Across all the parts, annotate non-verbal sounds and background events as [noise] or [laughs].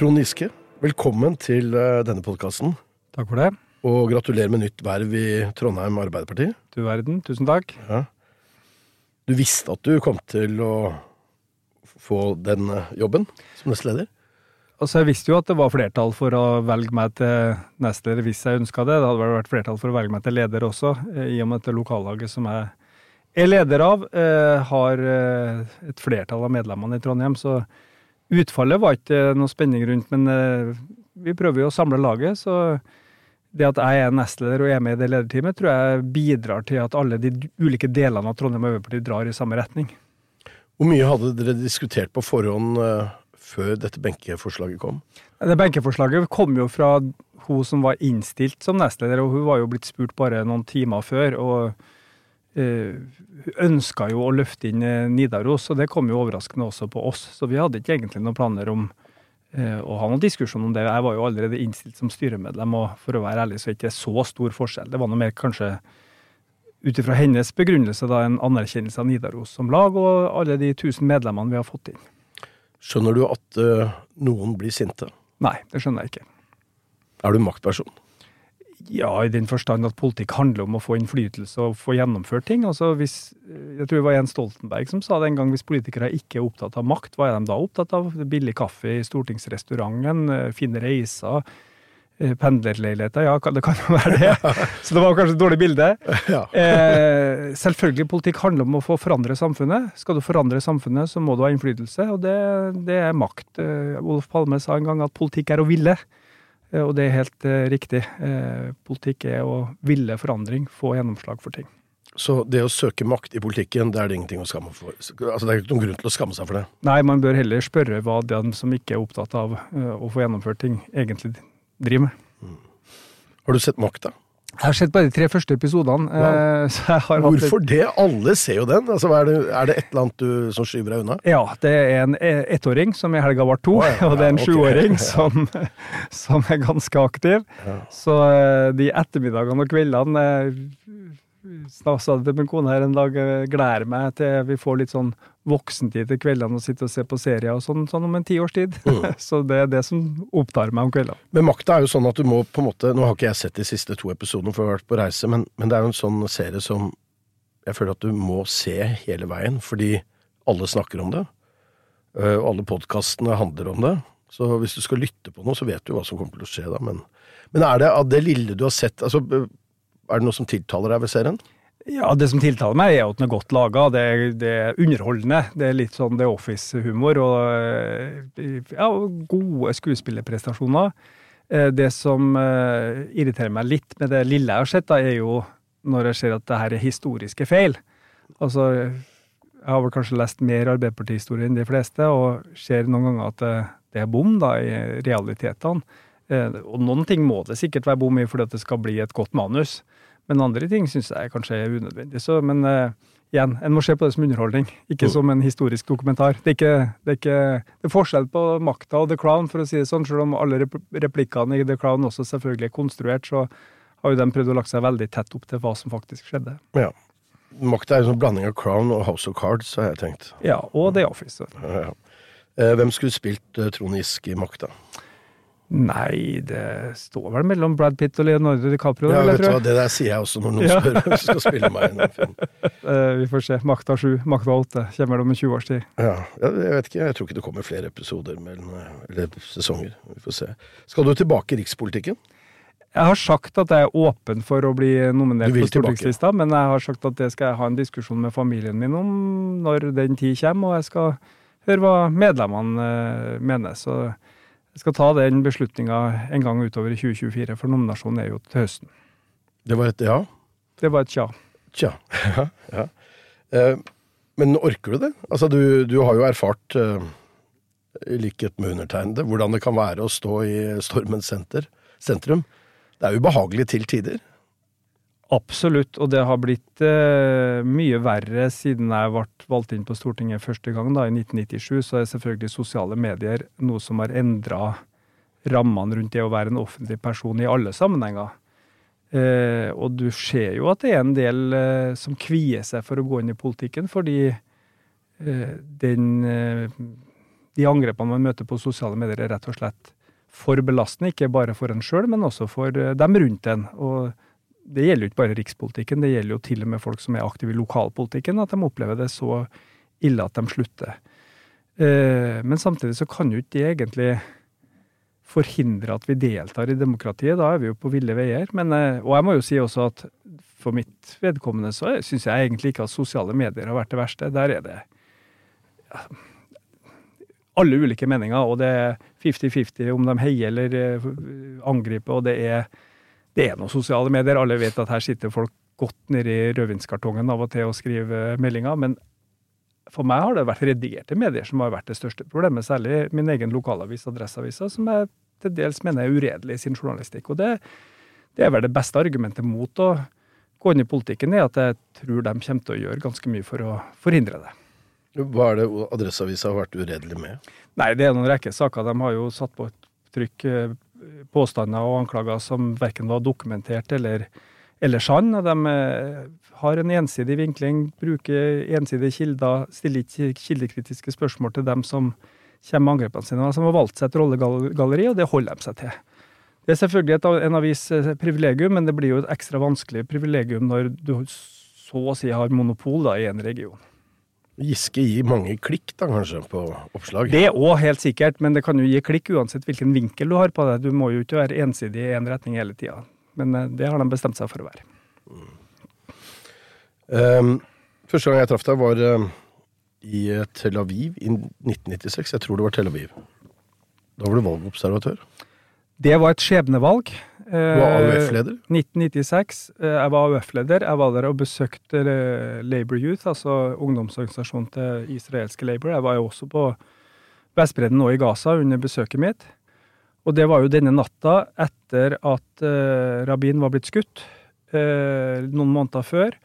Trond Giske, velkommen til eh, denne podkasten. Takk for det. Og gratulerer med nytt verv i Trondheim Arbeiderparti. Du verden, tusen takk. Du visste at du kom til å få den eh, jobben som nestleder? Altså, Jeg visste jo at det var flertall for å velge meg til nestleder hvis jeg ønska det. Det hadde vel vært flertall for å velge meg til leder også, eh, i og med at det lokallaget som jeg er leder av, har et flertall av medlemmene i Trondheim. Så utfallet var ikke noe spenning rundt, men eh, vi prøver jo å samle laget. Så det at jeg er nestleder og er med i det lederteamet, tror jeg bidrar til at alle de ulike delene av Trondheim Arbeiderparti drar i samme retning. Hvor mye hadde dere diskutert på forhånd eh, før dette benkeforslaget kom? Det benkeforslaget kom jo fra hun som var innstilt som nestleder, og hun var jo blitt spurt bare noen timer før. og eh, ønska jo å løfte inn eh, Nidaros, og det kom jo overraskende også på oss. Så vi hadde ikke egentlig noen planer om eh, å ha noen diskusjon om det. Jeg var jo allerede innstilt som styremedlem, og for å være ærlig så er det ikke så stor forskjell. Det var noe mer kanskje ut ifra hennes begrunnelse da en anerkjennelse av Nidaros som lag, og alle de tusen medlemmene vi har fått inn. Skjønner du at eh, noen blir sinte? Nei, det skjønner jeg ikke. Er du maktperson? Ja, i den forstand at politikk handler om å få innflytelse og få gjennomført ting. Altså hvis, jeg tror det var Jens Stoltenberg som sa det en gang, hvis politikere ikke er opptatt av makt, hva er de da opptatt av? Billig kaffe i stortingsrestauranten, eh, fine reiser, eh, pendlerleiligheter. Ja, det kan jo være det. [laughs] Så det var kanskje et dårlig bilde. [laughs] Ja. Eh, selvfølgelig, politikk handler om å få forandre samfunnet. Skal du forandre samfunnet, så må du ha innflytelse, og det, det er makt. Eh, Olof Palme sa en gang at politikk er å ville. Eh, Og det er helt eh, riktig. Eh, politikk er å ville forandring, få gjennomslag for ting. Så det å søke makt i politikken, det er det ingenting å skamme for? Altså, det er ikke noen grunn til å skamme seg for det? Nei, man bør heller spørre hva den som ikke er opptatt av å få gjennomført ting, egentlig driver med. Har du sett Makta? Jeg har sett bare de tre første episodene. eh, Så hatt Hvorfor det? Alle ser jo den. Altså, er, det, er det et eller annet du, som skyver deg unna? Ja, det er en e- ettåring som i helga var to, oh, ja, [laughs] og det er en ja, sjuåring Ja. [laughs] som, som er ganske aktiv. Så eh, de ettermiddagene og kveldene eh, det til min kone her en dag, eh, gleder meg til vi får litt sånn voksentid til kveldene og sitte og se på serier og sånn, sånn om en tiårs tid. Mm. [laughs] Så det er det som opptar meg om kveldene. Men makta er jo sånn at du må på en måte Nå har ikke jeg sett de siste to episodene, for jeg har vært på reise, men, men det er jo en sånn serie som jeg føler at du må se hele veien, fordi alle snakker om det. øh, Og alle podkastene handler om det. Så hvis du skal lytte på noe, så vet du hva som kommer til å skje da. Men, men er det av det lille du har sett altså, øh, Er det noe som tiltaler deg ved serien? Ja, Det som tiltaler meg, er at den er godt laga. Det, det er underholdende. Det er litt sånn The Office-humor og eh, ja, gode skuespillerprestasjoner. Eh, Det som eh, irriterer meg litt med det lille jeg har sett, da, er jo når jeg ser at det her er historiske feil. Altså, jeg har vel kanskje lest mer Arbeiderparti-historie enn de fleste, og ser noen ganger at det, det er bom da, i realitetene. Og noen ting må det sikkert være bom i fordi at det skal bli et godt manus. Men andre ting syns jeg kanskje er unødvendig. Så, men uh, igjen, en må se på det som underholdning, ikke Mm. som en historisk dokumentar. Det er, ikke, det, er ikke, det er forskjell på makta og The Crown, for å si det sånn. Selv om alle replikkene i The Crown også selvfølgelig er konstruert, så har jo de prøvd å lage seg veldig tett opp til hva som faktisk skjedde. Ja. Makta er en sånn blanding av Crown og House of Cards, har jeg tenkt. Ja, og The Office. Ja, ja. Eh, Hvem skulle spilt uh, Trond Giske i Makta? Nei, det står vel mellom Brad Pitt og Leonardo DiCaprio, Ja, vet du hva. Det der sier jeg også når noen Ja. spør om du skal spille meg i en film. [laughs] Eh, vi får se. Makta sju, Makta åtte. kommer om en 20 års tid. Ja, jeg vet ikke, jeg tror ikke det kommer flere episoder, men, eh, eller sesonger. Vi får se. Skal du tilbake i rikspolitikken? Jeg har sagt at jeg er åpen for å bli nominert på stortingslista, men jeg har sagt at det skal jeg ha en diskusjon med familien min om når den tid kommer, og jeg skal høre hva medlemmene eh, mener. Så skal ta den beslutninga en gang utover i 2024, for nominasjonen er jo til høsten. Det var et ja? Det var et tja. Tja. [laughs] Ja, ja. Eh, Men orker du det? Altså, du, du har jo erfart, uh, i likhet med undertegnede, hvordan det kan være å stå i stormens senter, sentrum. Det er ubehagelig til tider. Absolutt, og det har blitt uh, mye verre siden jeg ble valgt inn på Stortinget første gang, da, i 1997. Så er selvfølgelig sosiale medier noe som har endra rammene rundt det å være en offentlig person i alle sammenhenger. Eh, og du ser jo at det er en del eh, som kvier seg for å gå inn i politikken, fordi eh, den, eh, de angrepene man møter på sosiale medier, er rett og slett for belastende. Ikke bare for en sjøl, men også for eh, dem rundt en. Og det gjelder jo ikke bare rikspolitikken, det gjelder jo til og med folk som er aktive i lokalpolitikken, at de opplever det så ille at de slutter. Eh, men samtidig så kan jo ikke det egentlig forhindre at vi deltar i demokratiet. Da er vi jo på ville veier. Men, eh, og jeg må jo si også at for mitt vedkommende så syns jeg egentlig ikke at sosiale medier har vært det verste. Der er det alle ulike meninger, og det er 50-50 om de heier eller eh, angriper, og det er, det er noen sosiale medier. Alle vet at her sitter folk godt nedi rødvinskartongen av og til og skriver meldinger. men for meg har det vært redigerte medier som har vært det største problemet, særlig min egen lokalavis, Adresseavisa, som jeg til dels mener er uredelig i sin journalistikk. Og det, det, er vel det beste argumentet mot å gå inn i politikken, er at jeg tror de kommer til å gjøre ganske mye for å forhindre det. Hva er det Adresseavisa har vært uredelig med? Nei, Det er noen rekke saker. De har jo satt på et trykk eh, påstander og anklager som verken var dokumentert eller, eller sann. Og de eh, har en ensidig vinkling, bruker ensidige kilder, stiller ikke kildekritiske spørsmål til dem som kommer med angrepene sine. som har valgt seg et rollegalleri, og det holder de seg til. Det er selvfølgelig et, en avis eh, privilegium, men det blir jo et ekstra vanskelig privilegium når du så å si har monopol da, i en region. Giske gir mange klikk da, kanskje, på oppslag? Det òg, helt sikkert, men det kan jo gi klikk uansett hvilken vinkel du har på det. Du må jo ikke være ensidig i én en retning hele tida. Men eh, det har de bestemt seg for å være. Mm. Um, første gang jeg traff deg, var uh, i Tel Aviv i 1996. Jeg tror det var Tel Aviv. Da var du valgobservatør. Det var et skjebnevalg. Du var AUF-leder? 1996. Jeg var AUF-leder. Jeg var der og besøkte Labour Youth, altså ungdomsorganisasjonen til israelske Labour. Jeg var jo også på Vestbredden og i Gaza under besøket mitt. Og det var jo denne natta etter at Rabin var blitt skutt, noen måneder før.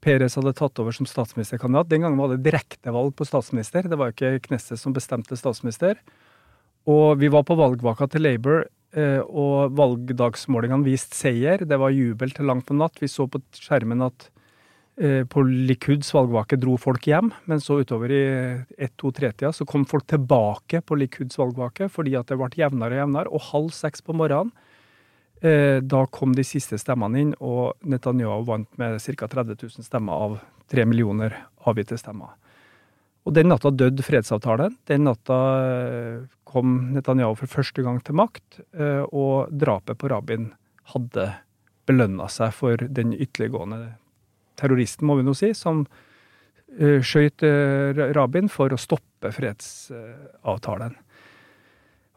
Peres hadde tatt over som statsministerkandidat. Den gangen var det direktevalg på statsminister. Det var jo ikke Knesset som bestemte statsminister. Og vi var på valgvaka til Labour, eh, og valgdagsmålingene viste seier. Det var jubel til langt på natt. Vi så på skjermen at eh, på Likuds valgvake dro folk hjem, men så utover i 1-2-3-tida så kom folk tilbake på Likuds valgvake fordi at det ble jevnere og jevnere. Og halv seks på morgenen Eh, da kom de siste stemmene inn, og Netanyahu vant med ca. 30 000 stemmer av 3 millioner avgitte stemmer. Og Den natta døde fredsavtalen. Den natta eh, kom Netanyahu for første gang til makt, eh, og drapet på Rabin hadde belønna seg for den ytterliggående terroristen, må vi nå si, som skjøt Rabin for å stoppe fredsavtalen.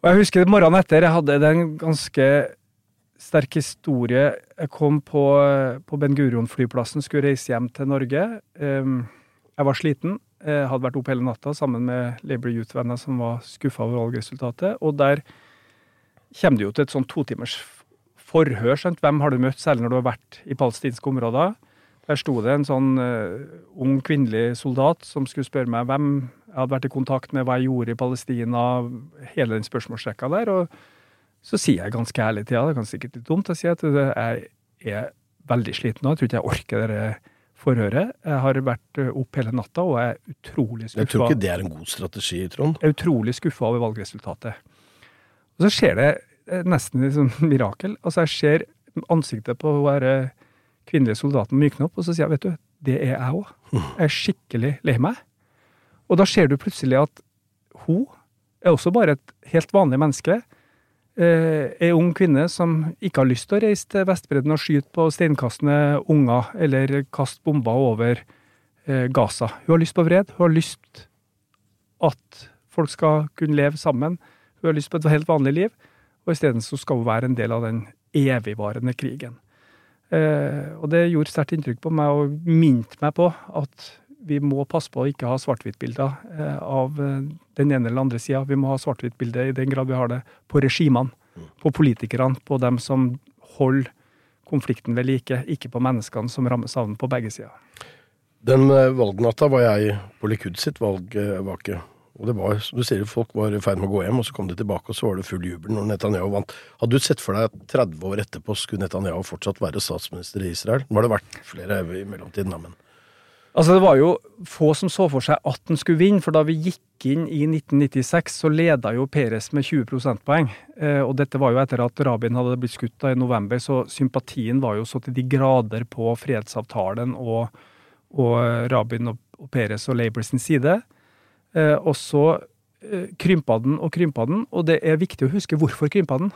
Og Jeg husker morgenen etter, jeg hadde den ganske sterk historie. Jeg kom på, på Ben Gurion-flyplassen, skulle reise hjem til Norge. Jeg var sliten. Jeg hadde vært oppe hele natta sammen med Labour Youth-venner som var skuffa over valgresultatet. Og der kommer det jo til et sånn totimers forhør. skjønt. Hvem har du møtt, særlig når du har vært i palestinske områder? Der sto det en sånn uh, ung kvinnelig soldat som skulle spørre meg hvem jeg hadde vært i kontakt med, hva jeg gjorde i Palestina, hele den spørsmålsrekka der. og så sier jeg ganske ærlig til henne, det er kanskje sikkert litt dumt å si at jeg er veldig sliten nå, jeg tror ikke jeg orker det forhøret. Jeg har vært eh, opp hele natta og er utrolig skuffa. Jeg tror ikke det er en god strategi, Trond. Jeg er utrolig skuffa over valgresultatet. Og så skjer det eh, nesten et sånt [laughs] mirakel. Altså, jeg ser ansiktet på hun kvinnelige soldaten mykne opp, og så sier jeg, vet du, det er jeg òg. Jeg er skikkelig lei meg. Og da ser du plutselig at hun er også bare et helt vanlig menneske ei eh, ung kvinne som ikke har lyst til å reise til Vestbredden og skyte på steinkastende unger eller kaste bomber over eh, Gaza. Hun har lyst på fred. Hun har lyst at folk skal kunne leve sammen. Hun har lyst på et helt vanlig liv. Og isteden så skal hun være en del av den evigvarende krigen. Eh, og det gjorde sterkt inntrykk på meg og minte meg på at vi må passe på å ikke ha svart-hvitt-bilder eh, av eh, den ene eller andre sida. Vi må ha svart-hvitt-bilde i den grad vi har det på regimene, på politikerne, på dem som holder konflikten ved like, ikke på menneskene som rammes av den på begge sider. Den eh, valgnatta var jeg på Likud sitt valgvake. Og det var, som du sier, folk var i ferd med å gå hjem, og så kom de tilbake, og så var det full jubel når Netanyahu vant. Hadde du sett for deg at 30 år etterpå skulle Netanyahu fortsatt være statsminister i Israel? Nå har det vært flere i mellomtiden, da, men Altså, det var jo få som så for seg at han skulle vinne, for da vi gikk inn i 1996, så leda jo Peres med 20 prosentpoeng. Eh, og dette var jo etter at Rabin hadde blitt skutt da i november, så sympatien var jo så til de grader på fredsavtalen og, og Rabin og, og Peres og Labour sin side. Eh, og så eh, krympa den og krympa den, og det er viktig å huske hvorfor krympa den.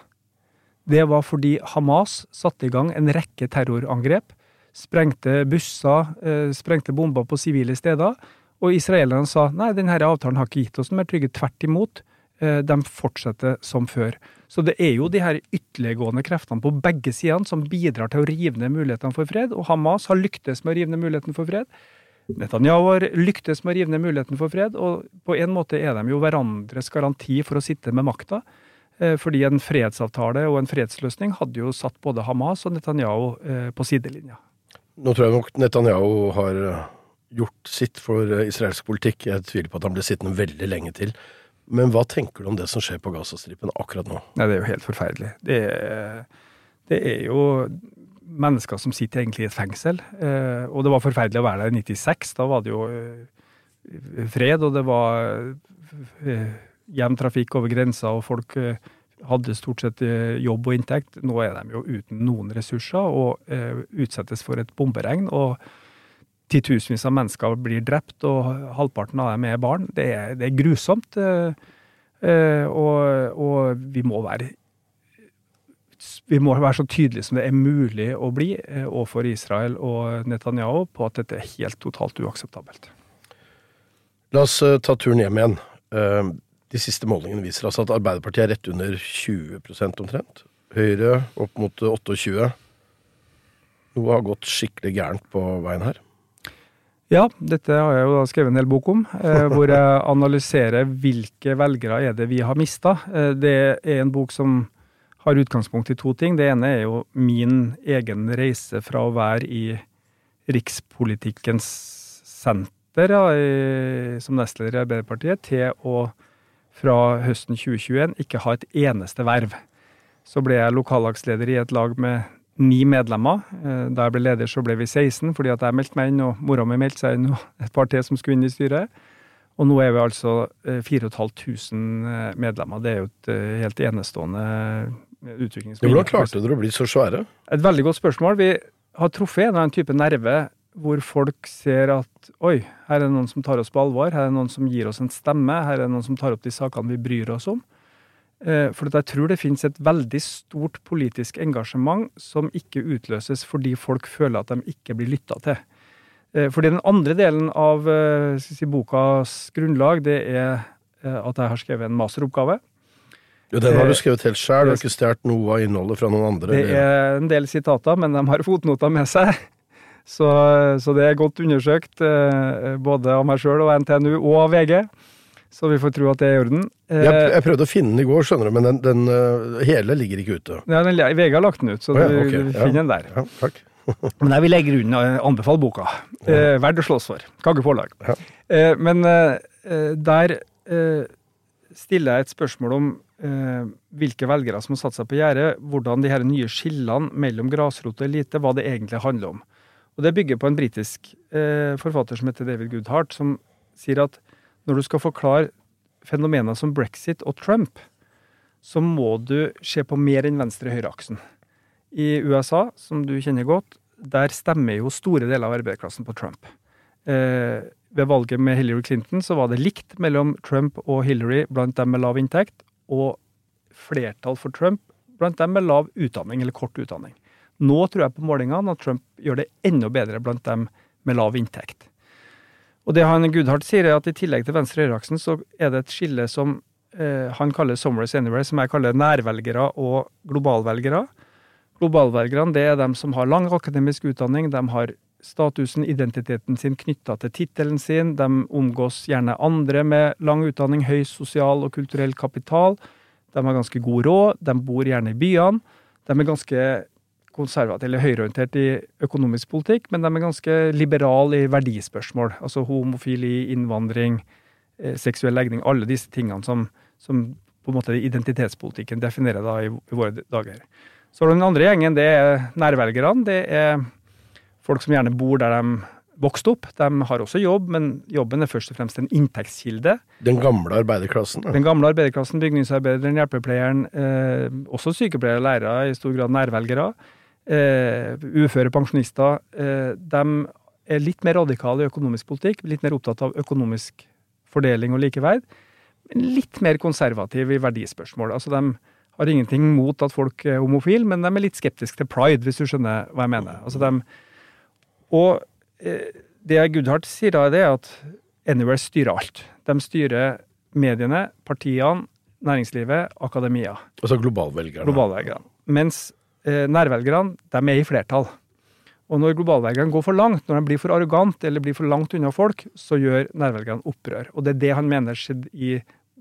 Det var fordi Hamas satte i gang en rekke terrorangrep sprengte busser, eh, sprengte bomber på sivile steder. Og israelerne sa nei, denne avtalen har ikke gitt oss noe mer trygghet. Tvert imot. Eh, de fortsetter som før. Så det er jo de her ytterliggående kreftene på begge sidene som bidrar til å rive ned mulighetene for fred. Og Hamas har lyktes med å rive ned muligheten for fred. Netanyahu har lyktes med å rive ned muligheten for fred, og på en måte er de jo hverandres garanti for å sitte med makta. Eh, fordi en fredsavtale og en fredsløsning hadde jo satt både Hamas og Netanyahu på sidelinja. Nå tror jeg nok Netanyahu har eh, gjort sitt for eh, israelsk politikk. Jeg tviler på at han blir sittende veldig lenge til. Men hva tenker du om det som skjer på Gazastripen akkurat nå? Nei, det er jo helt forferdelig. Det er, det er jo mennesker som sitter egentlig i et fengsel. Eh, og det var forferdelig å være der i 96. Da var det jo fred, og det var jevn trafikk over grensa, og folk hadde stort sett eh, jobb og inntekt. Nå er de jo uten noen ressurser og eh, utsettes for et bomberegn. og Titusenvis av mennesker blir drept, og halvparten av dem er barn. Det er, det er grusomt. Eh, eh og, og, vi må være vi må være så tydelige som det er mulig å bli eh, overfor Israel og Netanyahu på at dette er helt totalt uakseptabelt. La oss eh, ta turen hjem igjen. De siste målingene viser altså at Arbeiderpartiet er rett under 20% omtrent. Høyre opp mot 28 Noe har gått skikkelig gærent på veien her. Ja, dette har jeg jo skrevet en hel bok om, eh, [laughs] hvor jeg analyserer hvilke velgere er det vi har mista. Eh, det er en bok som har utgangspunkt i to ting. Det ene er jo min egen reise fra å være i rikspolitikkens senter ja, i, som nestleder i Arbeiderpartiet, til å fra høsten 2021 ikke ha et eneste verv. Så ble jeg lokallagsleder i et lag med ni medlemmer. Eh, da jeg ble leder, så ble vi 16, fordi at jeg meldte meg inn, og mora mi meldte seg inn, og [laughs] et par til som skulle inn i styret. Og nå er vi altså 4500 eh, medlemmer. Det er jo et eh, helt enestående utvikling. Hvordan klarte dere å bli så svære? Et veldig godt spørsmål. Vi har truffet en eller annen type nerve hvor folk ser at oi, her er det noen som tar oss på alvor, her er det noen som gir oss en stemme, her er det noen som tar opp de sakene vi bryr oss om. Eh, for jeg tror det finnes et veldig stort politisk engasjement som ikke utløses fordi folk føler at de ikke blir lytta til. Eh, fordi den andre delen av eh, si, bokas grunnlag, det er at jeg har skrevet en masteroppgave. Jo, Den har du skrevet helt sjøl, du har ikke stjålet noe av innholdet fra noen andre? Det er en del sitater, men de har fotnoter med seg. Så, så, det er godt undersøkt, eh, både av meg sjøl og NTNU og av VG. Så vi får tro at det er i orden. Jeg, eh, jeg prøvde å finne den i går, skjønner du, men den, den uh, hele ligger ikke ute. Ja, den, VG har lagt den ut, så oh, ja, okay. du, finner ja. den der. Ja, takk. [laughs] men jeg vil legge grunnen og anbefale boka. Eh, verdt å slåss for. Kagge forlag. Ja. Eh, men eh, der stiller jeg et spørsmål om hvilke velgere som har satt seg på gjerdet, hvordan de her nye skillene mellom grasrot og elite, hva det egentlig handler om. Og Det bygger på en britisk eh, forfatter som heter David Goodhart, som sier at når du skal forklare fenomener som brexit og Trump, så må du se på mer enn venstre-høyre-aksen. I USA, som du kjenner godt, der stemmer jo store deler av arbeiderklassen på Trump. Eh, ved valget med Hillary Clinton så var det likt mellom Trump og Hillary blant dem med lav inntekt, og flertall for Trump blant dem med lav utdanning eller kort utdanning. Nå tror jeg på målingene at Trump gjør det enda bedre blant dem med lav inntekt. Og det han Goodhart sier, er at i tillegg til venstre-høyreaksen, så er det et skille som eh, han kaller 'somewheres anywhere', som jeg kaller nærvelgere og globalvelgere. Globalvelgerne det er dem som har lang akademisk utdanning, de har statusen, identiteten sin knytta til tittelen sin. De omgås gjerne andre med lang utdanning, høy sosial og kulturell kapital. De har ganske god råd, de bor gjerne i byene. De er ganske konservative eller høyreorientert i økonomisk politikk, men de er ganske liberale i verdispørsmål. Altså homofili, innvandring, eh, seksuell legning. Alle disse tingene som, som på en måte identitetspolitikken definerer da i, i våre dager. Så den andre gjengen det er nærvelgerne. Det er folk som gjerne bor der de vokste opp. De har også jobb, men jobben er først og fremst en inntektskilde. Den gamle arbeiderklassen? Da. Den gamle arbeiderklassen, bygningsarbeideren, hjelpepleieren, eh, også sykepleiere og lærere, i stor grad nærvelgere. Eh, uføre pensjonister. Eh, de er litt mer radikale i økonomisk politikk, litt mer opptatt av økonomisk fordeling og likeverd. Men litt mer konservative i verdispørsmål. Altså de har ingenting mot at folk er homofile, men de er litt skeptiske til pride, hvis du skjønner hva jeg mener. Altså de, og eh, det Goodhart sier da, det er at Anywhere styrer alt. De styrer mediene, partiene, næringslivet, akademia. Altså globalvelgerne. Globalvelgerne. Mens nærvelgerne, de er i flertall. Og når globalvelgerne går for langt, når de blir for arrogant eller blir for langt unna folk, så gjør nærvelgerne opprør. Og det er det han mener skjedde i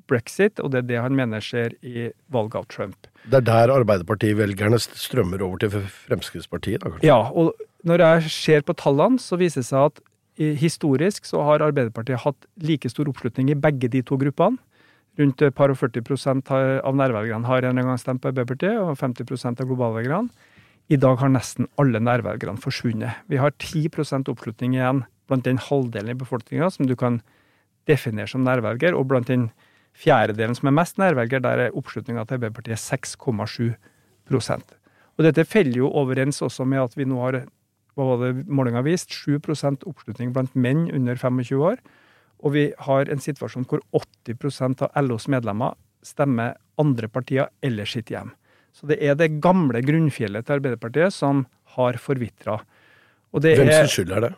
brexit, og det er det han mener skjer i valget av Trump. Det er der Arbeiderparti-velgerne strømmer over til Fremskrittspartiet? da kanskje? Ja, og når jeg ser på tallene, så viser det seg at historisk så har Arbeiderpartiet hatt like stor oppslutning i begge de to gruppene. Rundt et par og 40% av nærvelgerne har en gang stemt på Arbeiderpartiet, og 50% av globalvelgerne. I dag har nesten alle nærvelgerne forsvunnet. Vi har 10% oppslutning igjen blant den halvdelen i befolkninga som du kan definere som nærvelger, og blant den fjerdedelen som er mest nærvelger, der er oppslutninga til Arbeiderpartiet 6,7% Og Dette feller jo overens også med at vi nå har hva var det målinga viste, 7% oppslutning blant menn under 25 år. Og vi har en situasjon hvor 80% av LOs medlemmer stemmer andre partier eller sitt hjem. Så det er det gamle grunnfjellet til Arbeiderpartiet som har forvitra. Hvem sin skyld er det?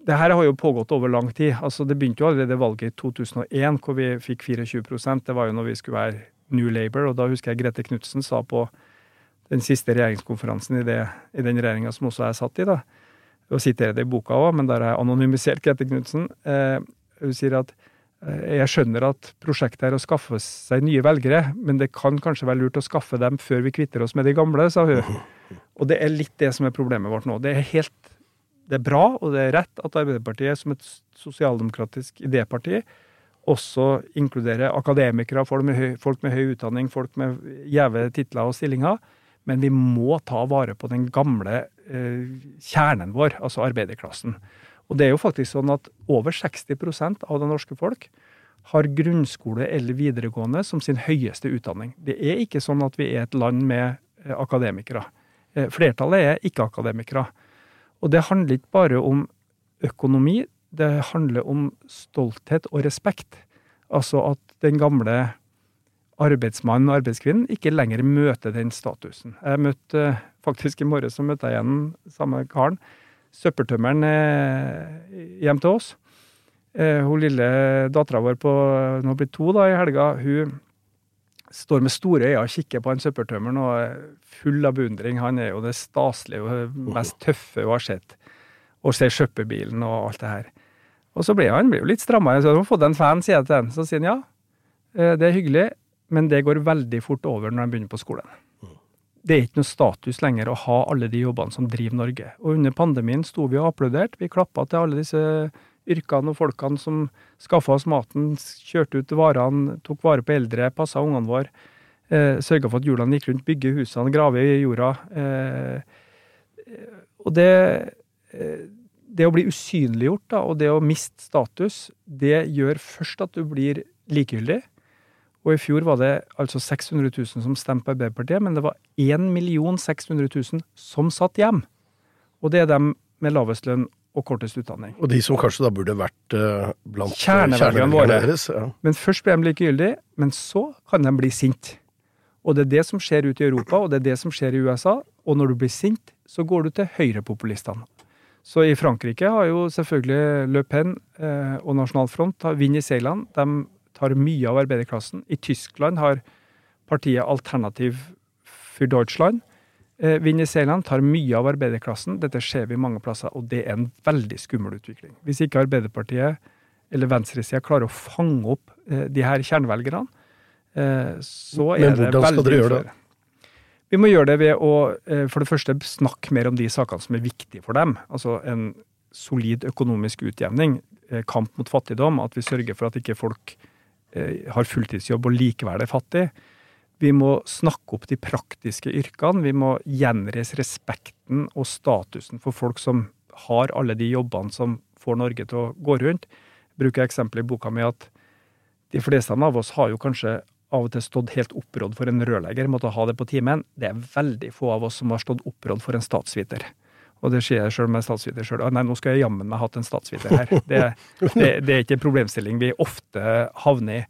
Det her har jo pågått over lang tid. Altså, det begynte jo allerede valget i 2001, hvor vi fikk 24% Det var jo når vi skulle være New Labour. Og da husker jeg Grete Knutsen sa på den siste regjeringskonferansen i, det, i den regjeringa som også jeg satt i, da, og siterer det i boka òg, men der har jeg anonymisert Grete Knutsen. Eh, hun sier at eh, jeg skjønner at prosjektet er å skaffe seg nye velgere, men det kan kanskje være lurt å skaffe dem før vi kvitter oss med de gamle, sa hun. Og det er litt det som er problemet vårt nå. Det er helt det er bra og det er rett at Arbeiderpartiet som et sosialdemokratisk idéparti også inkluderer akademikere, folk med, høy, folk med høy utdanning, folk med gjeve titler og stillinger. Men vi må ta vare på den gamle eh, kjernen vår, altså arbeiderklassen. Og det er jo faktisk sånn at over 60% av det norske folk har grunnskole eller videregående som sin høyeste utdanning. Det er ikke sånn at vi er et land med eh, akademikere. Eh, flertallet er ikke-akademikere. Og det handler ikke bare om økonomi, det handler om stolthet og respekt. Altså at den gamle arbeidsmannen og arbeidskvinnen ikke lenger møter den statusen. Jeg møtte eh, faktisk i morges så møtte jeg igjen samme karen. Søppeltømmeren eh, hjem til oss. Eh, hun lille dattera vår på nå blitt to da i helga, hun står med store øyne og kikker på en søppeltømmeren og er full av beundring. Han er jo det staselige og mest tøffe hun har sett. Og ser søppelbilen og alt det her. Og så blir han blir jo litt strammere. Så han har fått en fan, sier jeg til han. Så sier han ja, det er hyggelig, men det går veldig fort over når de begynner på skolen. Det er ikke noe status lenger å ha alle de jobbene som driver Norge. Og under pandemien sto vi og applauderte. Vi klappa til alle disse yrkene og folkene som skaffa oss maten, kjørte ut varene, tok vare på eldre, passa ungene våre, eh, sørga for at hjulene gikk rundt, bygge husene, grave i jorda. Eh, og det, eh, det å bli usynliggjort da, og det å miste status, det gjør først at du blir likegyldig. Og i fjor var det altså 600 000 som stemte på Arbeiderpartiet, men det var 1 600 000 som satt hjem. Og det er dem med lavest lønn og kortest utdanning. Og de som kanskje da burde vært uh, blant eh, kjernevelgerne våre. Deres, ja. Men først ble de likegyldige, men så kan de bli sint. Og det er det som skjer ute i Europa, og det er det som skjer i USA. Og når du blir sint, så går du til høyrepopulistene. Så i Frankrike har jo selvfølgelig Le Pen eh, og Nasjonal Front vind i seilene. De tar mye av arbeiderklassen. I Tyskland har partiet Alternativ for Deutschland Eh, Zeeland, tar mye av arbeiderklassen. Dette ser vi mange plasser, og det er en veldig skummel utvikling. Hvis ikke Arbeiderpartiet eller venstresida klarer å fange opp eh, de her kjernevelgerne, eh, så er det veldig Men hvordan skal dere gjøre det? Vi må gjøre det ved å for det første snakke mer om de sakene som er viktige for dem. Altså en solid økonomisk utjevning, kamp mot fattigdom, at vi sørger for at ikke folk har fulltidsjobb og likevel er fattig. Vi må snakke opp de praktiske yrkene. Vi må gjenreise respekten og statusen for folk som har alle de jobbene som får Norge til å gå rundt. Jeg bruker eksempelet i boka mi at de fleste av oss har jo kanskje av og til stått helt opprådd for en rørlegger, måtte ha det på timen. Det er veldig få av oss som har stått opprådd for en statsviter. Og det sier jeg sjøl med statsviter sjøl. Nei, nå skal jeg jammen meg hatt en statsviter her. Det, [laughs] det, det er ikke en problemstilling vi ofte havner i.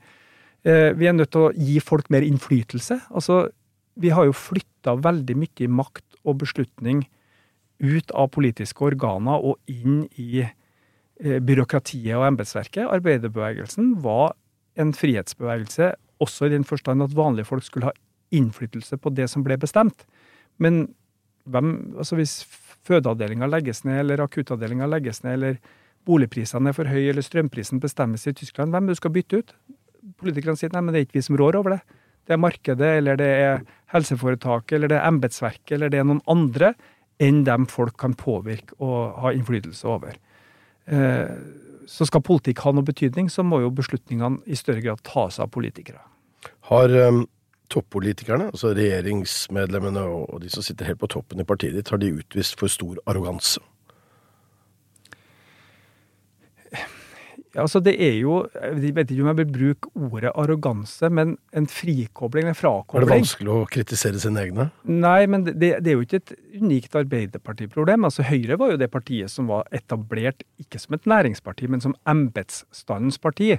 Eh, vi er nødt til å gi folk mer innflytelse. Altså, vi har jo flytta veldig mye makt og beslutning ut av politiske organer og inn i eh, byråkratiet og embetsverket. Arbeiderbevegelsen var en frihetsbevegelse også i den forstand at vanlige folk skulle ha innflytelse på det som ble bestemt. Men hvem, altså hvis fødeavdelinga legges ned, eller akuttavdelinga legges ned, eller boligprisene er for høye, eller strømprisen bestemmes i Tyskland, hvem du skal bytte ut? politikerne sier nei, men det er ikke vi som rår over det. Det er markedet, eller det er helseforetaket, eller det er embetsverket, eller det er noen andre enn dem folk kan påvirke og ha innflytelse over. Eh, så skal politikk ha noe betydning, så må jo beslutningene i større grad tas av politikere. Har um, toppolitikerne, altså regjeringsmedlemmene og de som sitter helt på toppen i partiet ditt, har de utvist for stor arroganse? Ja, altså det er jo, Jeg vet ikke om jeg vil bruke ordet arroganse, men en frikobling, en frakobling. Er det vanskelig å kritisere sine egne? Nei, men det, det er jo ikke et unikt Arbeiderpartiproblem. Altså Høyre var jo det partiet som var etablert ikke som et næringsparti, men som embetsstandens parti.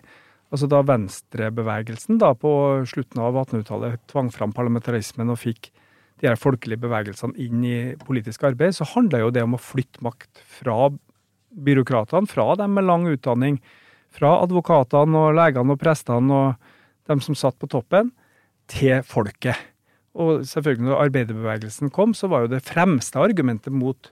Altså Da venstrebevegelsen da på slutten av 1800-tallet tvang fram parlamentarismen og fikk de her folkelige bevegelsene inn i politisk arbeid, så handla jo det om å flytte makt fra byråkratene, fra dem med lang utdanning, fra advokatene og legene og prestene og dem som satt på toppen, til folket. Og selvfølgelig når arbeiderbevegelsen kom, så var jo det fremste argumentet mot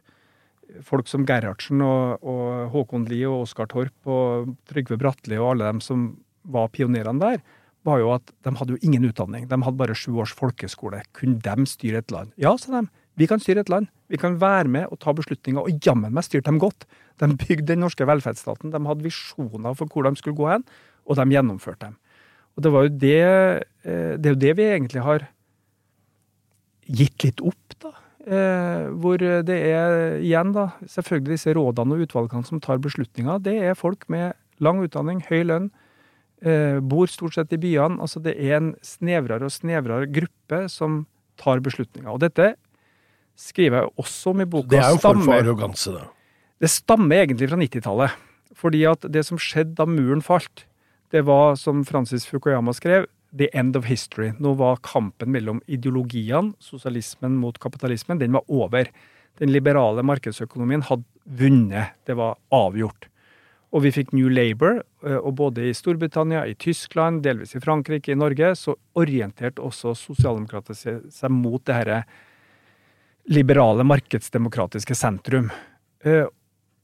folk som Gerhardsen og, og Håkon Lie og Oskar Torp og Trygve Bratteli og alle dem som var pionerene der, var jo at de hadde jo ingen utdanning. De hadde bare sju års folkeskole. Kunne de styre et land? Ja, sa de. Vi kan styre et land. Vi kan være med og ta beslutninger, og jammen meg styrte dem godt. De bygde den norske velferdsstaten. De hadde visjoner for hvor de skulle gå hen, og de gjennomførte dem. Og det jo det eh, Det er jo det vi egentlig har gitt litt opp, da. Eh, hvor det er igjen, da, selvfølgelig disse rådene og utvalgene som tar beslutninger. Det er folk med lang utdanning, høy lønn, bor stort sett i byene. Altså det er en snevrere og snevrere gruppe som tar beslutninger. Og dette skriver jeg også om i boka. Det er jo form for arroganse, da. Det stammer egentlig fra 90-tallet. Fordi at det som skjedde da muren falt, det var, som Francis Fukuyama skrev, the end of history. Nå var kampen mellom ideologiene, sosialismen mot kapitalismen, den var over. Den liberale markedsøkonomien hadde vunnet. Det var avgjort. Og vi fikk New Labour, eh, og både i Storbritannia, i Tyskland, delvis i Frankrike, i Norge, så orienterte også sosialdemokrater seg mot det herre liberale, markedsdemokratiske sentrum. Eh,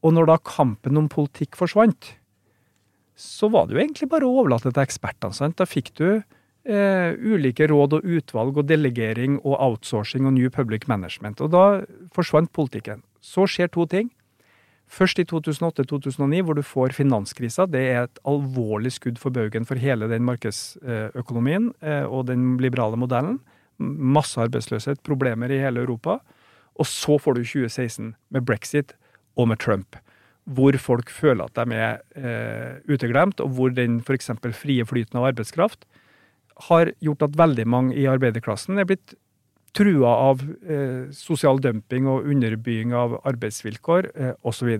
og når da kampen om politikk forsvant, så var det jo egentlig bare å overlate til ekspertene. sant? Da fikk du eh, ulike råd og utvalg og delegering og outsourcing og New Public Management. Og da forsvant politikken. Så skjer to ting. Først i 2008-2009, hvor du får finanskrisa. Det er et alvorlig skudd for baugen for hele den markedsøkonomien eh, og den liberale modellen. Masse arbeidsløshet, problemer i hele Europa. Og så får du 2016 med brexit og med Trump, hvor folk føler at de er eh, uteglemt, og hvor den f.eks. frie flyten av arbeidskraft har gjort at veldig mange i arbeiderklassen er blitt trua av eh, sosial dumping og underbygging av arbeidsvilkår eh, osv.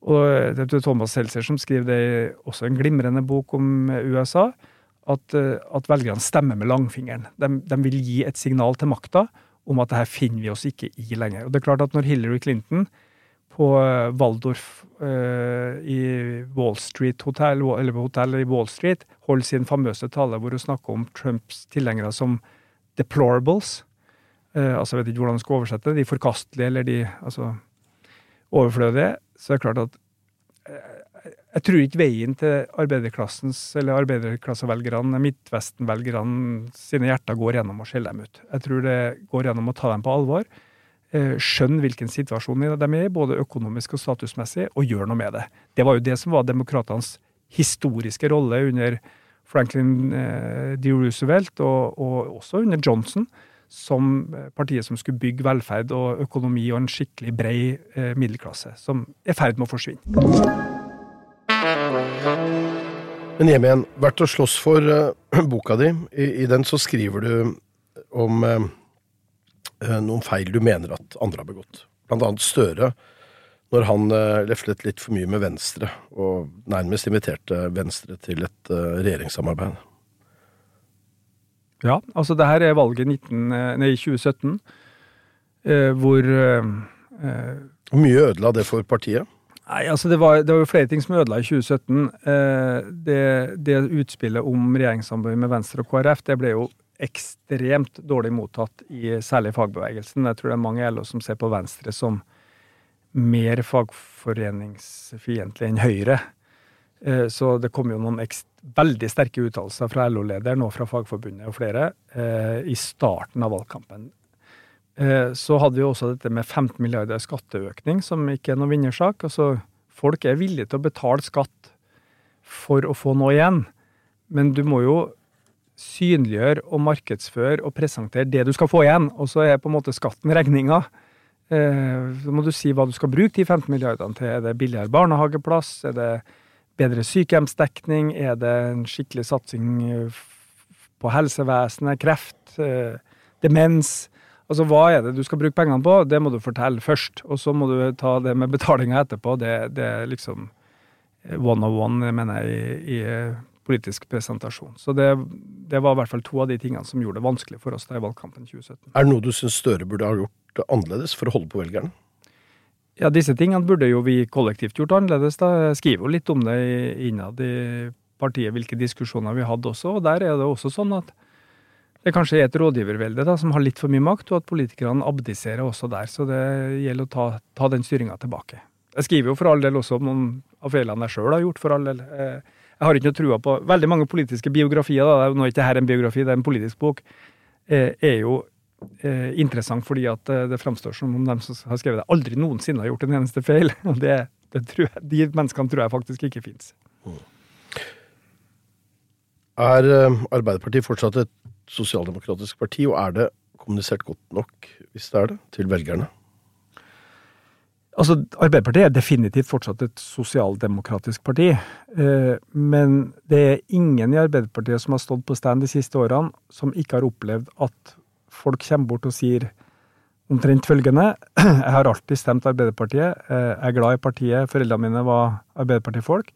Og det er Thomas Seltzer som skriver det i også en glimrende bok om USA, at, eh, at velgerne stemmer med langfingeren. De, de, vil gi et signal til makta om at det her finner vi oss ikke i lenger. Og det er klart at når Hillary Clinton på eh, Waldorf eh, i Wall Street Hotel, eller hotellet i Wall Street, holder sin famøse tale hvor hun snakker om Trumps tilhengere som deplorables. eh, altså jeg vet ikke hvordan jeg skal oversette det, de forkastelige eller de altså, overflødige, så er det klart at eh, jeg tror ikke veien til arbeiderklassens eller arbeiderklassevelgerne, Midtvesten-velgerne sine hjerter går gjennom å skjelle dem ut. Jeg tror det går gjennom å ta dem på alvor, eh, skjønne hvilken situasjon de er i, både økonomisk og statusmessig, og gjøre noe med det. Det var jo det som var demokratenes historiske rolle under Franklin eh, D. Roosevelt, og, og også under Johnson som partiet som skulle bygge velferd og økonomi og en skikkelig brei eh, middelklasse, som er i ferd med å forsvinne. Men hjem igjen. Verdt å slåss for [clears throat] boka di. I, I, den så skriver du om uh, noen feil du mener at andre har begått. Blant annet Støre, når han uh, leflet litt for mye med Venstre, og nærmest inviterte Venstre til et regjeringssamarbeid. Ja, altså det her er valget 19, nei, 2017, hvor Hvor mye ødela det for partiet? Nei, altså det var, det var, jo flere ting som ødela i 2017. Eh, det, det, utspillet om regjeringssamarbeid med Venstre og KrF det ble jo ekstremt dårlig mottatt i særlig fagbevegelsen. Jeg tror det er mange i LO som ser på Venstre som mer fagforeningsfiendtlig enn Høyre. Eh, så det kom jo noen veldig sterke uttalelser fra LO-lederen og fra Fagforbundet og flere eh, i starten av valgkampen. Eh, så hadde vi også dette med 15 milliarder skatteøkning, som ikke er noen vinnersak. Altså, folk er villige til å betale skatt for å få noe igjen, men du må jo synliggjøre og markedsføre og presentere det du skal få igjen, og så er på en måte skatten regninga. Eh, så må du si hva du skal bruke de 15 milliardene til. Er det billigere barnehageplass? Er det bedre sykehjemsdekning? Er det en skikkelig satsing på helsevesenet? Kreft? Eh, demens? Altså, Hva er det du skal bruke pengene på? Det må du fortelle først. Og så må du ta det med betalinga etterpå. Det, det, er liksom one of one, mener jeg, i, i eh, politisk presentasjon. Så det, det, var i hvert fall to av de tingene som gjorde det vanskelig for oss da i valgkampen 2017. Er det noe du syns Støre burde ha gjort annerledes for å holde på velgerne? Ja, disse tingene burde jo vi kollektivt gjort annerledes. da. Jeg skriver jo litt om det innad i partiet, hvilke diskusjoner vi hadde også. Og der er det også sånn at det kanskje er et rådgivervelde da, som har litt for mye makt, og at politikerne abdiserer også der. Så det gjelder å ta, ta den styringa tilbake. Jeg skriver jo for all del også om noen av feilene jeg sjøl har gjort, for all del. Eh, jeg har ikke noe trua på Veldig mange politiske biografier, da, nå er ikke dette en biografi, det er en politisk bok, eh, er jo eh, interessant fordi at det framstår som om de som har skrevet det, aldri noensinne har gjort en eneste feil. [laughs] Og det, det jeg, de menneskene tror jeg faktisk ikke fins. Er Arbeiderpartiet fortsatt et sosialdemokratisk parti, og er det kommunisert godt nok, hvis det er det, til velgerne? Altså, Arbeiderpartiet er definitivt fortsatt et sosialdemokratisk parti. Eh, men det er ingen i Arbeiderpartiet som har stått på stand de siste årene, som ikke har opplevd at folk kommer bort og sier omtrent følgende [clears throat] Jeg har alltid stemt Arbeiderpartiet. Eh, jeg er glad i partiet. Foreldrene mine var Arbeiderpartifolk.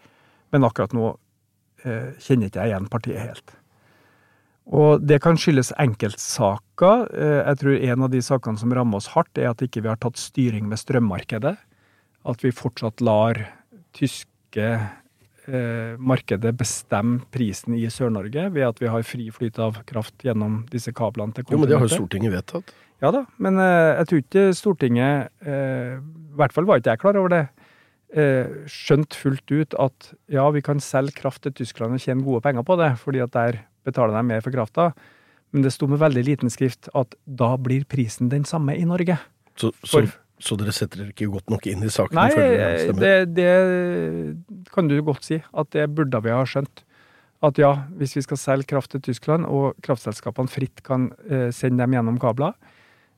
Men akkurat nå eh, kjenner ikke jeg igjen partiet helt. Og det kan skyldes enkeltsaker. Eh, jeg tror en av de sakene som rammer oss hardt, er at ikke vi har tatt styring med strømmarkedet. At vi fortsatt lar tyske eh, markedet bestemme prisen i Sør-Norge ved at vi har fri flyt av kraft gjennom disse kablene til kontinentet. Jo, men det har jo Stortinget vedtatt. Ja da, men eh, jeg tror ikke Stortinget eh, I hvert fall var ikke jeg klar over det. Skjønt fullt ut at ja, vi kan selge kraft til Tyskland og tjene gode penger på det, fordi at der betaler de mer for krafta. Men det sto med veldig liten skrift at da blir prisen den samme i Norge. Så, så, så dere setter dere ikke godt nok inn i saken? Nei, det, det, kan du godt si. At det burde vi ha skjønt. At ja, hvis vi skal selge kraft til Tyskland, og kraftselskapene fritt kan eh, sende dem gjennom kabler,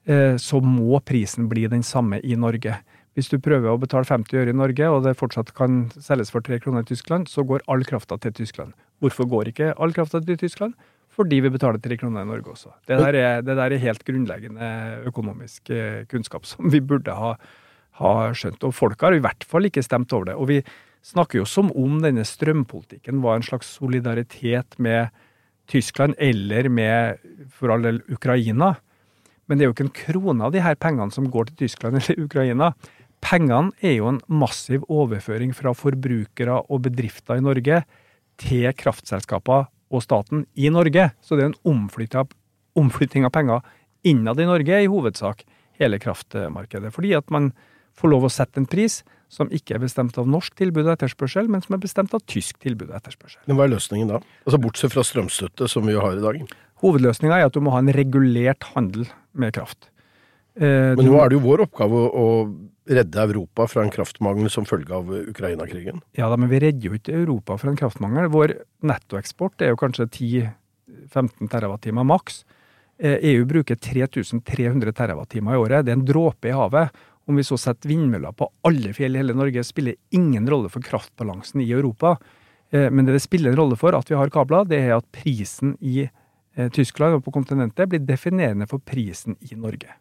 eh, så må prisen bli den samme i Norge. Hvis du prøver å betale 50 øre i Norge, og det fortsatt kan selges for 3 kroner i Tyskland, så går all krafta til Tyskland. Hvorfor går ikke all krafta til Tyskland? Fordi vi betaler tre kroner i Norge også. Det der er, det der er helt grunnleggende økonomisk eh, kunnskap [laughs] som vi burde ha, ha skjønt. Og folk har i hvert fall ikke stemt over det. Og vi snakker jo som om denne strømpolitikken var en slags solidaritet med Tyskland eller med, for all del, Ukraina. Men det er jo ikke en krone av de her pengene som går til Tyskland [laughs] eller Ukraina. Pengene er jo en massiv overføring fra forbrukere og bedrifter i Norge til kraftselskaper og staten i Norge. Så det er en omflytting av penger innad i Norge i hovedsak hele kraftmarkedet. Fordi at man får lov å sette en pris som ikke er bestemt av norsk tilbud og etterspørsel, men som er bestemt av tysk tilbud og etterspørsel. Men hva er løsningen da? Altså Bortsett fra strømstøtte, som vi jo har i dag. Hovedløsninga er at du må ha en regulert handel med kraft. Eh, men nå er det jo vår oppgave å redde Europa fra en kraftmangel som følge av Ukraina-krigen. Ja da, men vi redder jo ikke Europa fra en kraftmangel. Vår nettoeksport er jo kanskje 10-15 TWh maks. EU eh, e bruker 3300 TWh i året. Det er en dråpe i havet. Om vi så setter vindmøller på alle fjell i hele Norge, spiller ingen rolle for kraftbalansen i Europa. Eh, men det det spiller en rolle for at vi har kabler, det er at prisen i Tyskland og på kontinentet blir definerende for prisen i Norge.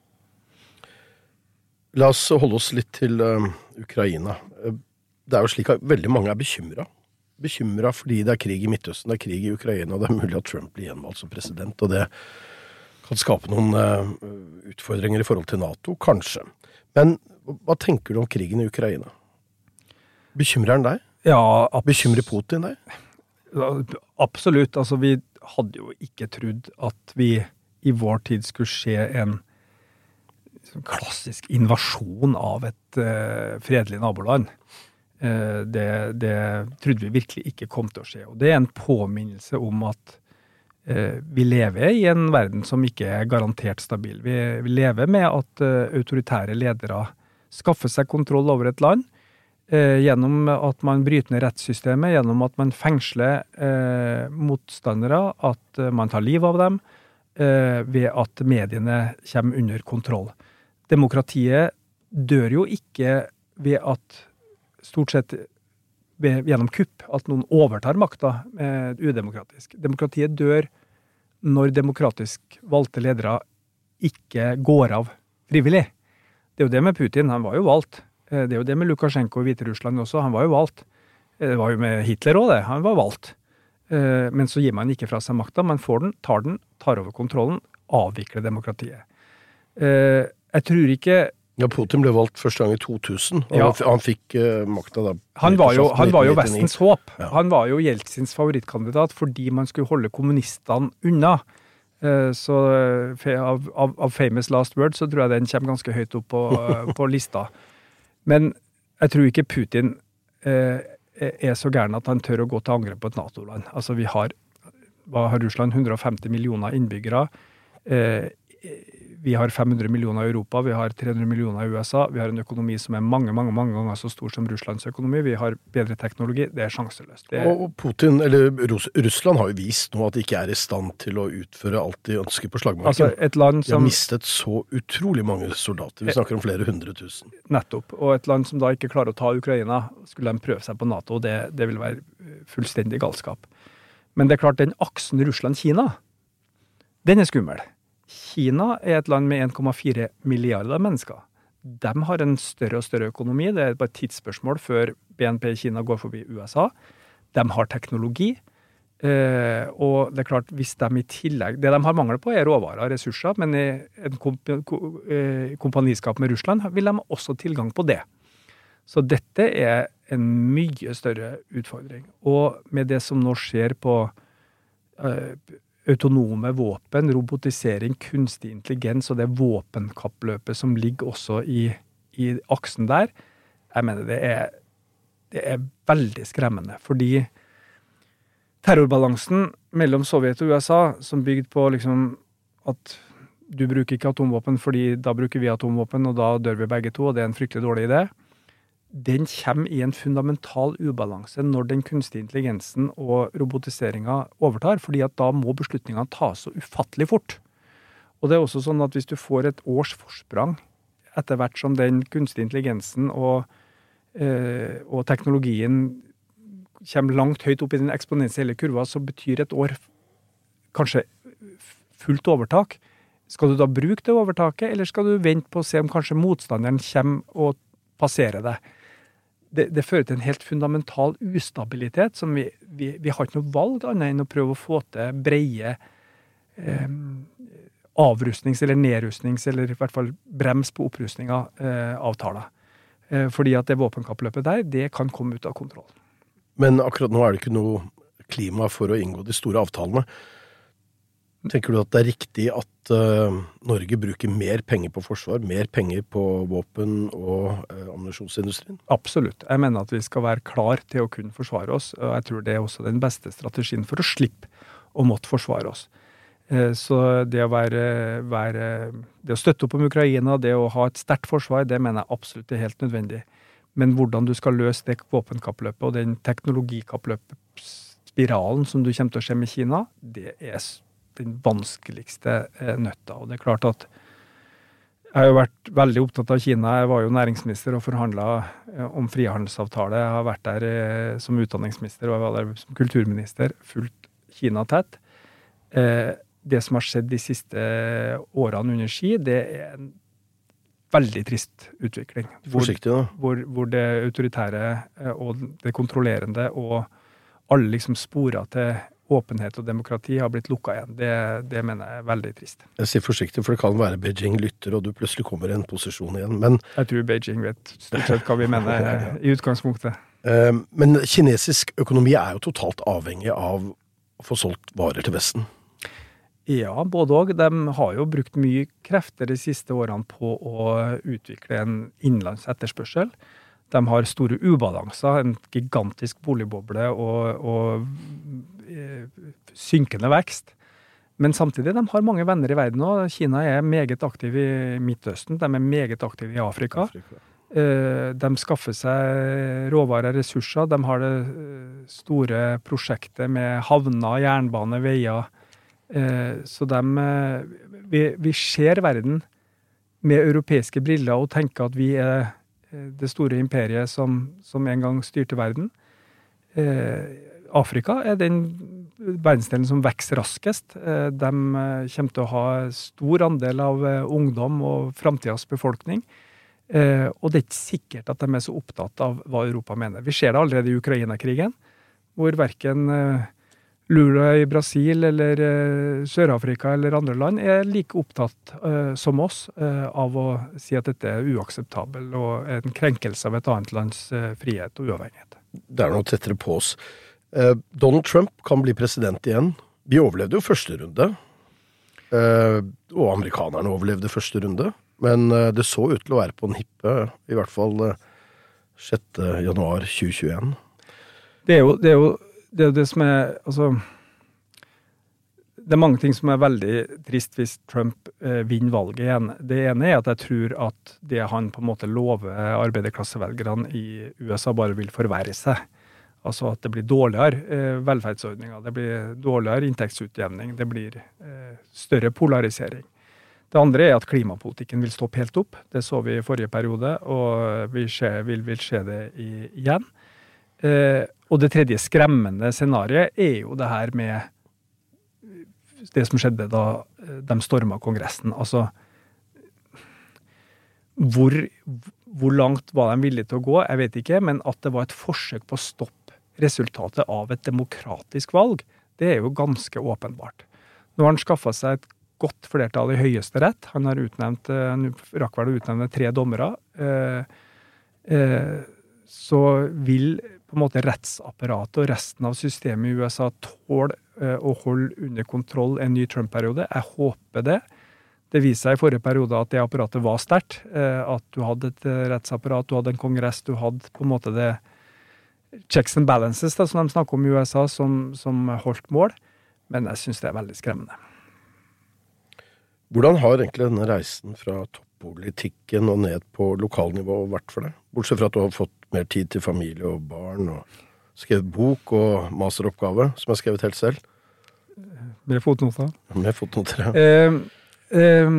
La oss holde oss litt til uh, Ukraina. Det er jo slik at veldig mange er bekymra. Bekymra fordi det er krig i Midtøsten, det er krig i Ukraina, det er mulig at Trump blir gjenvalgt som president. Og det kan skape noen uh, utfordringer i forhold til Nato, kanskje. Men hva tenker du om krigen i Ukraina? Bekymrer den deg? Ja, Bekymrer Putin deg? Absolutt. Altså, vi hadde jo ikke trodd at vi i vår tid skulle se en klassisk invasjon av et uh, fredelig naboland. Uh, det, det, trodde vi virkelig ikke kom til å skje. Og det er en påminnelse om at uh, vi lever i en verden som ikke er garantert stabil. Vi, vi lever med at autoritære ledere skaffer seg kontroll over et land gjennom at man bryter ned rettssystemet, gjennom at man fengsler motstandere, at man tar livet av dem, ved at mediene kommer under kontroll demokratiet dør jo ikke ved at stort sett ved, gjennom kupp, at noen overtar makta eh, udemokratisk. Demokratiet dør når demokratisk valgte ledere ikke går av frivillig. Det er jo det med Putin, han var jo valgt. Eh, det er jo det med Lukasjenko i Hviterussland også, han var jo valgt. Eh, det var jo med Hitler òg, det. Han var valgt. Eh, men så gir man ikke fra seg makta. Man får den, tar den, tar over kontrollen, avvikler demokratiet. Jeg tror ikke ja, Putin ble valgt første gang i 2000. og ja. Han fikk uh, makta da. Han var jo, han var jo Vestens håp. Ja. Han var jo Jeltsins favorittkandidat fordi man skulle holde kommunistene unna. Uh, så uh, av, av, av, famous last word så tror jeg den kommer ganske høyt opp på, på lista. Men jeg tror ikke Putin er så gæren at han tør å gå til angrep på et Nato-land. Altså, vi har, har Russland? 150 millioner innbyggere. Eh, vi har 500 millioner i Europa, vi har 300 millioner i USA. Vi har en økonomi som er mange mange, mange ganger så stor som Russlands økonomi. Vi har bedre teknologi. Det er sjanseløst. Det er... Og Putin, eller Russland, har jo vist nå at de ikke er i stand til å utføre alt de ønsker på slagmarken. Altså et land som... De har mistet så utrolig mange soldater. Vi snakker om flere hundre tusen. Nettopp. Og et land som da ikke klarer å ta Ukraina, skulle de prøve seg på Nato. Det, det vil være fullstendig galskap. Men det er klart, den aksen Russland-Kina, den er skummel. Kina er et land med 1,4 milliarder mennesker. De har en større og større økonomi. Det er bare et tidsspørsmål før BNP i Kina går forbi USA. De har teknologi. Eh, og det er klart, hvis de i tillegg Det de har mangel på, er råvarer og ressurser, men i en eh, kompaniskap med Russland vil de også ha tilgang på det. Så dette er en mye større utfordring. Og med det som nå skjer på eh, autonome våpen, robotisering, kunstig intelligens og det våpenkappløpet som ligger også i, i aksen der, jeg mener det er, det er veldig skremmende. Fordi terrorbalansen mellom Sovjet og USA, som bygde på liksom at du bruker ikke atomvåpen fordi da bruker vi atomvåpen, og da dør vi begge to, og det er en fryktelig dårlig idé den kommer i en fundamental ubalanse når den kunstige intelligensen og robotiseringa overtar, fordi at da må beslutningene tas så ufattelig fort. Og det er også sånn at hvis du får et års forsprang etter hvert som den kunstige intelligensen og, eh, og teknologien kommer langt høyt opp i den eksponentielle kurva, så betyr et år kanskje fullt overtak. Skal du da bruke det overtaket, eller skal du vente på å se om kanskje motstanderen kommer og passerer deg? Det, det, fører til en helt fundamental ustabilitet som vi, vi, vi har ikke noe valg annet enn å prøve å få til breie eh, avrustnings- eller nedrustnings- eller i hvert fall brems på opprustninga eh, avtaler. Eh, fordi at det våpenkappløpet der, det kan komme ut av kontroll. Men akkurat nå er det ikke noe klima for å inngå de store avtalene. Tenker du at det er riktig at uh, Norge bruker mer penger på forsvar, mer penger på våpen- og uh, ammunisjonsindustrien? Absolutt. Jeg mener at vi skal være klar til å kunne forsvare oss. og Jeg tror det er også den beste strategien for å slippe å måtte forsvare oss. Uh, så det å, være, være, det å støtte opp om Ukraina, det å ha et sterkt forsvar, det mener jeg absolutt er helt nødvendig. Men hvordan du skal løse det våpenkappløpet og den teknologikappløpsspiralen som du kommer til å se med Kina, det er den vanskeligste eh, nøtta. Og det er klart at jeg har jo vært veldig opptatt av Kina. Jeg var jo næringsminister og forhandla eh, om frihandelsavtale. Jeg har vært der eh, som utdanningsminister og jeg var der som kulturminister. Fulgt Kina tett. Det som har skjedd de siste årene under Ski, det er en veldig trist utvikling. Hvor. Hvor, hvor, det autoritære og det kontrollerende og alle liksom sporer til åpenhet og demokrati har blitt lukka igjen. Det, det, mener jeg er veldig trist. Jeg sier forsiktig, for det kan være Beijing lytter, og du plutselig kommer i en posisjon igjen, men Jeg tror Beijing vet stort sett hva vi mener [laughs] i utgangspunktet. Ehm, men kinesisk økonomi er jo totalt avhengig av å få solgt varer til Vesten. Ja, både òg. De har jo brukt mye krefter de siste årene på å utvikle en innenlands etterspørsel. De har store ubalanser, en gigantisk boligboble og, og eh, synkende vekst. Men samtidig, de har mange venner i verden òg. Kina er meget aktiv i Midtøsten, de er meget aktive i Afrika. Afrika. Eh, de skaffer seg råvarer, ressurser. De har det eh, store prosjektet med havner, jernbane, veier. Så de vi, vi ser verden med europeiske briller og tenker at vi er det store imperiet som, som en gang styrte verden. Eh, Afrika er den verdensdelen som vokser raskest. Eh, de eh, kommer til å ha stor andel av eh, ungdom og framtidas befolkning. Eh, og det er ikke sikkert at de er så opptatt av hva Europa mener. Vi ser det allerede i Ukraina-krigen, hvor verken Lula i Brasil eller uh, Sør-Afrika eller andre land er like opptatt uh, som oss uh, av å si at dette er uakseptabel og en krenkelse av et annet lands frihet og uavhengighet. Det er noe tettere på oss. Donald Trump kan bli president igjen. Vi overlevde jo første runde. og amerikanerne overlevde første runde. Men det så ut til å være på en hippe, i hvert fall 6. januar 2021. Det er jo, det er jo det er det som er Altså det er mange ting som er veldig trist hvis Trump eh, vinner valget igjen. Det ene er at jeg tror at det han på en måte lover arbeiderklassevelgerne i USA, bare vil forverre seg. Altså at det blir dårligere eh, velferdsordninger, det blir dårligere inntektsutjevning, det blir eh, større polarisering. Det andre er at klimapolitikken vil stoppe helt opp. Det så vi i forrige periode, og vi ser, vil, vil se det i, igjen. Eh, og det tredje skremmende scenarioet er jo det her med det som skjedde da eh, de storma Kongressen. Altså hvor, hvor, langt var de villige til å gå, jeg vet ikke, men at det var et forsøk på å stoppe resultatet av et demokratisk valg, det er jo ganske åpenbart. Nå har han skaffa seg et godt flertall i Høyesterett. Han har utnevnt, eh, han rakk vel å utnevne tre dommere. Så vil på en måte rettsapparatet og resten av systemet i USA tåle eh, å holde under kontroll en ny Trump-periode. Jeg håper det. Det viste seg i forrige periode at det apparatet var sterkt. Eh, at du hadde et eh, rettsapparat, du hadde en kongress, du hadde på en måte det checks and balances da, som de snakker om i USA, som, som holdt mål. Men jeg syns det er veldig skremmende. Hvordan har egentlig denne reisen fra toppolitikken og ned på lokalnivå vært for deg? Bortsett fra at du har fått mer tid til familie og barn, og skrevet bok og masteroppgave, som jeg har skrevet helt selv. Med fotnoter? Med fotnoter, ja. Eh, eh,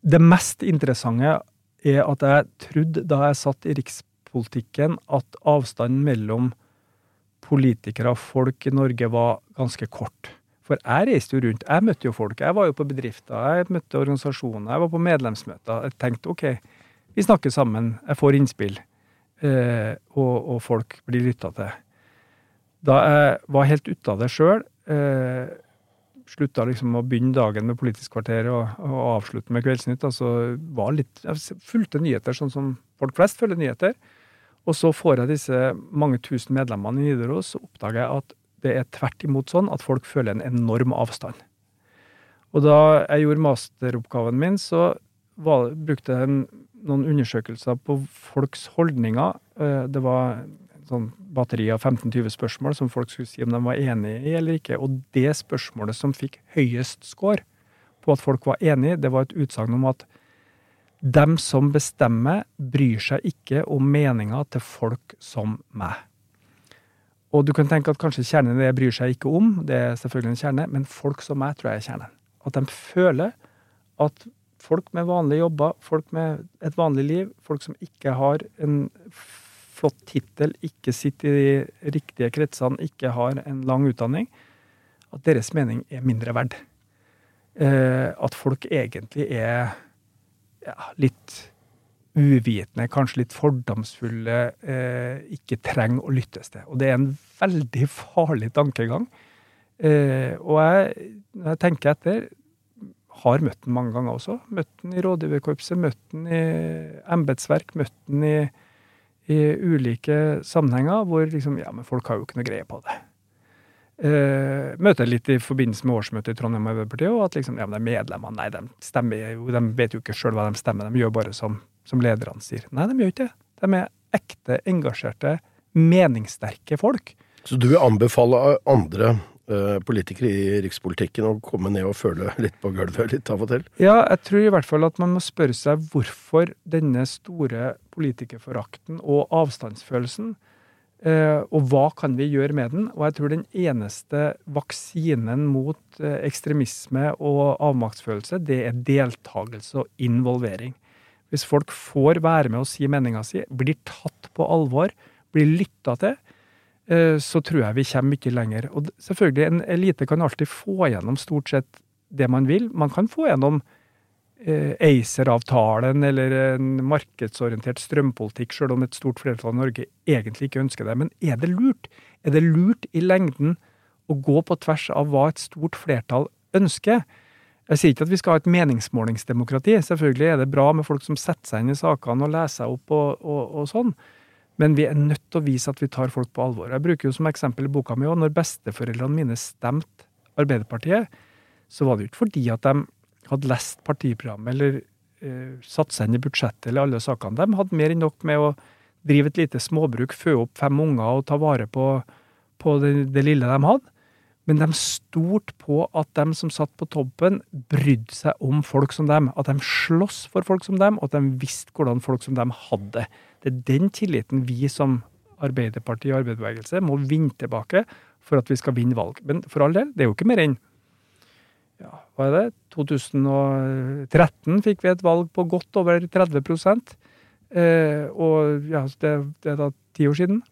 det mest interessante er at jeg trodde da jeg satt i rikspolitikken, at avstanden mellom politikere og folk i Norge var ganske kort. For jeg reiste jo rundt. Jeg møtte jo folk. Jeg var jo på bedrifter, jeg møtte organisasjoner, jeg var på medlemsmøter. Jeg tenkte OK, vi snakker sammen, jeg får innspill, eh, og, og, folk blir lytta til. Da jeg var helt ute av det sjøl, eh, slutta liksom å begynne dagen med Politisk kvarter og, og avslutte med Kveldsnytt, altså var litt, jeg fulgte nyheter sånn som folk flest følger nyheter. Og så får jeg disse mange tusen medlemmene i Nidaros, så oppdager jeg at Det er tvert imot sånn at folk føler en enorm avstand. Og da jeg gjorde masteroppgaven min, så var, brukte jeg noen undersøkelser på folks holdninger. Eh, det var sånn batteri av 15-20 spørsmål som folk skulle si om de var enig i eller ikke. Og det spørsmålet som fikk høyest score på at folk var enig, det var et utsagn om at dem som bestemmer, bryr seg ikke om meninga til folk som meg. Og du kan tenke at kanskje kjernen i det bryr seg ikke om, det er selvfølgelig en kjerne, men folk som meg tror jeg er kjernen. At de føler at folk med vanlige jobber, folk med et vanlig liv, folk som ikke har en flott tittel, ikke sitter i de riktige kretsene, ikke har en lang utdanning, at deres mening er mindre verd. Eh, at folk egentlig er ja, litt uvitende, kanskje litt fordomsfulle, eh, ikke trenger å lyttes til. Og det er en veldig farlig tankegang. Eh, og jeg, når jeg tenker etter, har møtt den mange ganger også. Møtt den i rådgiverkorpset, møtt den i embetsverk, møtt den i, i, ulike sammenhenger hvor liksom Ja, men folk har jo ikke noe greie på det. Eh, møter litt i forbindelse med årsmøtet i Trondheim Arbeiderparti, og at liksom, ja, men det er medlemmene, nei, de stemmer de vet jo ikke sjøl hva de stemmer, de gjør bare som, som lederne sier. Nei, de gjør ikke det. De er ekte, engasjerte, meningssterke folk. Så du vil anbefale andre politikere i rikspolitikken å komme ned og føle litt på gulvet litt av og til? Ja, jeg tror i hvert fall at man må spørre seg hvorfor denne store politikerforakten og avstandsfølelsen Uh, og hva kan vi gjøre med den? Og jeg tror den eneste vaksinen mot uh, ekstremisme og avmaktsfølelse, det er deltakelse og involvering. Hvis folk får være med og si meninga si, blir tatt på alvor, blir lytta til, så tror jeg vi kommer mye lenger. Og selvfølgelig, en elite kan alltid få gjennom stort sett det man vil. Man kan få gjennom Eh, ACER-avtalen eller en markedsorientert strømpolitikk, sjøl om et stort flertall i Norge egentlig ikke ønsker det. Men er det lurt? Er det lurt i lengden å gå på tvers av hva et stort flertall ønsker? Jeg sier ikke at vi skal ha et meningsmålingsdemokrati. Selvfølgelig er det bra med folk som setter seg inn i sakene og leser seg opp og, og, og sånn. Men vi er nødt til å vise at vi tar folk på alvor. Jeg bruker jo som eksempel i boka mi òg, når besteforeldrene mine stemte Arbeiderpartiet, så var det jo ikke fordi at de hadde lest partiprogrammet eller eh, satt seg inn i budsjettet eller alle sakene. De hadde mer enn nok med å drive et lite småbruk, fø opp fem unger og ta vare på, på det, det, lille de hadde. Men de stolte på at de som satt på toppen, brydde seg om folk som dem. At de sloss for folk som dem, og at de visste hvordan folk som dem hadde. Det er den tilliten vi som Arbeiderpartiet og arbeiderbevegelse må vinne tilbake for at vi skal vinne valg. Men for all del, det er jo ikke mer enn ja, hva er det, 2013 fikk vi et valg på godt over 30 eh, Og ja, det, det, er da ti år siden.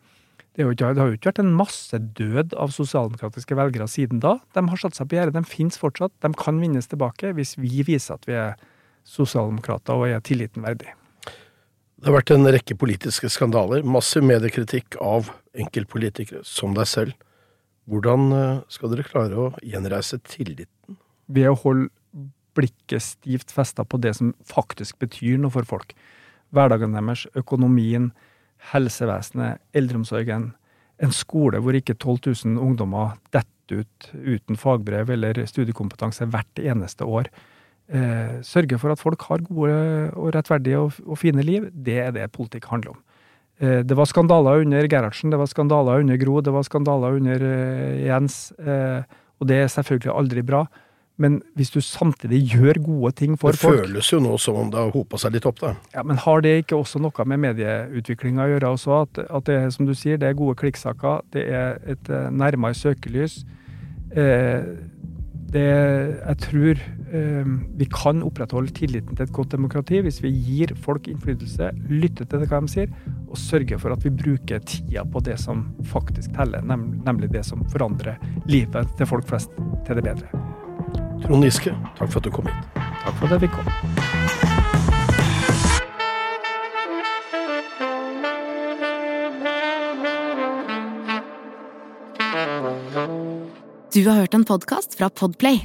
Det, jo, det, har jo ikke vært en masse død av sosialdemokratiske velgere siden da. De har satt seg på gjerdet. De finnes fortsatt. De kan vinnes tilbake hvis vi viser at vi er sosialdemokrater og er tilliten verdig. Det har vært en rekke politiske skandaler, massiv mediekritikk av enkeltpolitikere, som deg selv. Hvordan eh, skal dere klare å gjenreise tilliten ved å holde blikket stivt festa på det som faktisk betyr noe for folk. Hverdagen deres, økonomien, helsevesenet, eldreomsorgen. En skole hvor ikke 12 000 ungdommer detter ut uten fagbrev eller studiekompetanse hvert eneste år. Eh, sørge for at folk har gode og rettferdige og, og, fine liv. Det er det politikk handler om. Eh, det var skandaler under Gerhardsen, det var skandaler under Gro, det var skandaler under eh, Jens. Eh, og det er selvfølgelig aldri bra. Men hvis du samtidig gjør gode ting for folk Det føles jo nå som om det har hopa seg litt opp, da. Ja, Men har det ikke også noe med medieutviklinga å gjøre også? At, at, det er som du sier, det er gode klikksaker, det er et uh, nærmere søkelys. Eh, det, jeg tror eh, vi kan opprettholde tilliten til et godt demokrati hvis vi gir folk innflytelse, lytter til hva de sier, og sørger for at vi bruker tida på det som faktisk teller, nemlig det som forandrer livet til folk flest til det bedre. Trond Giske, takk for at du kom hit. Takk for at jeg fikk komme. Du har hørt en podkast fra Podplay.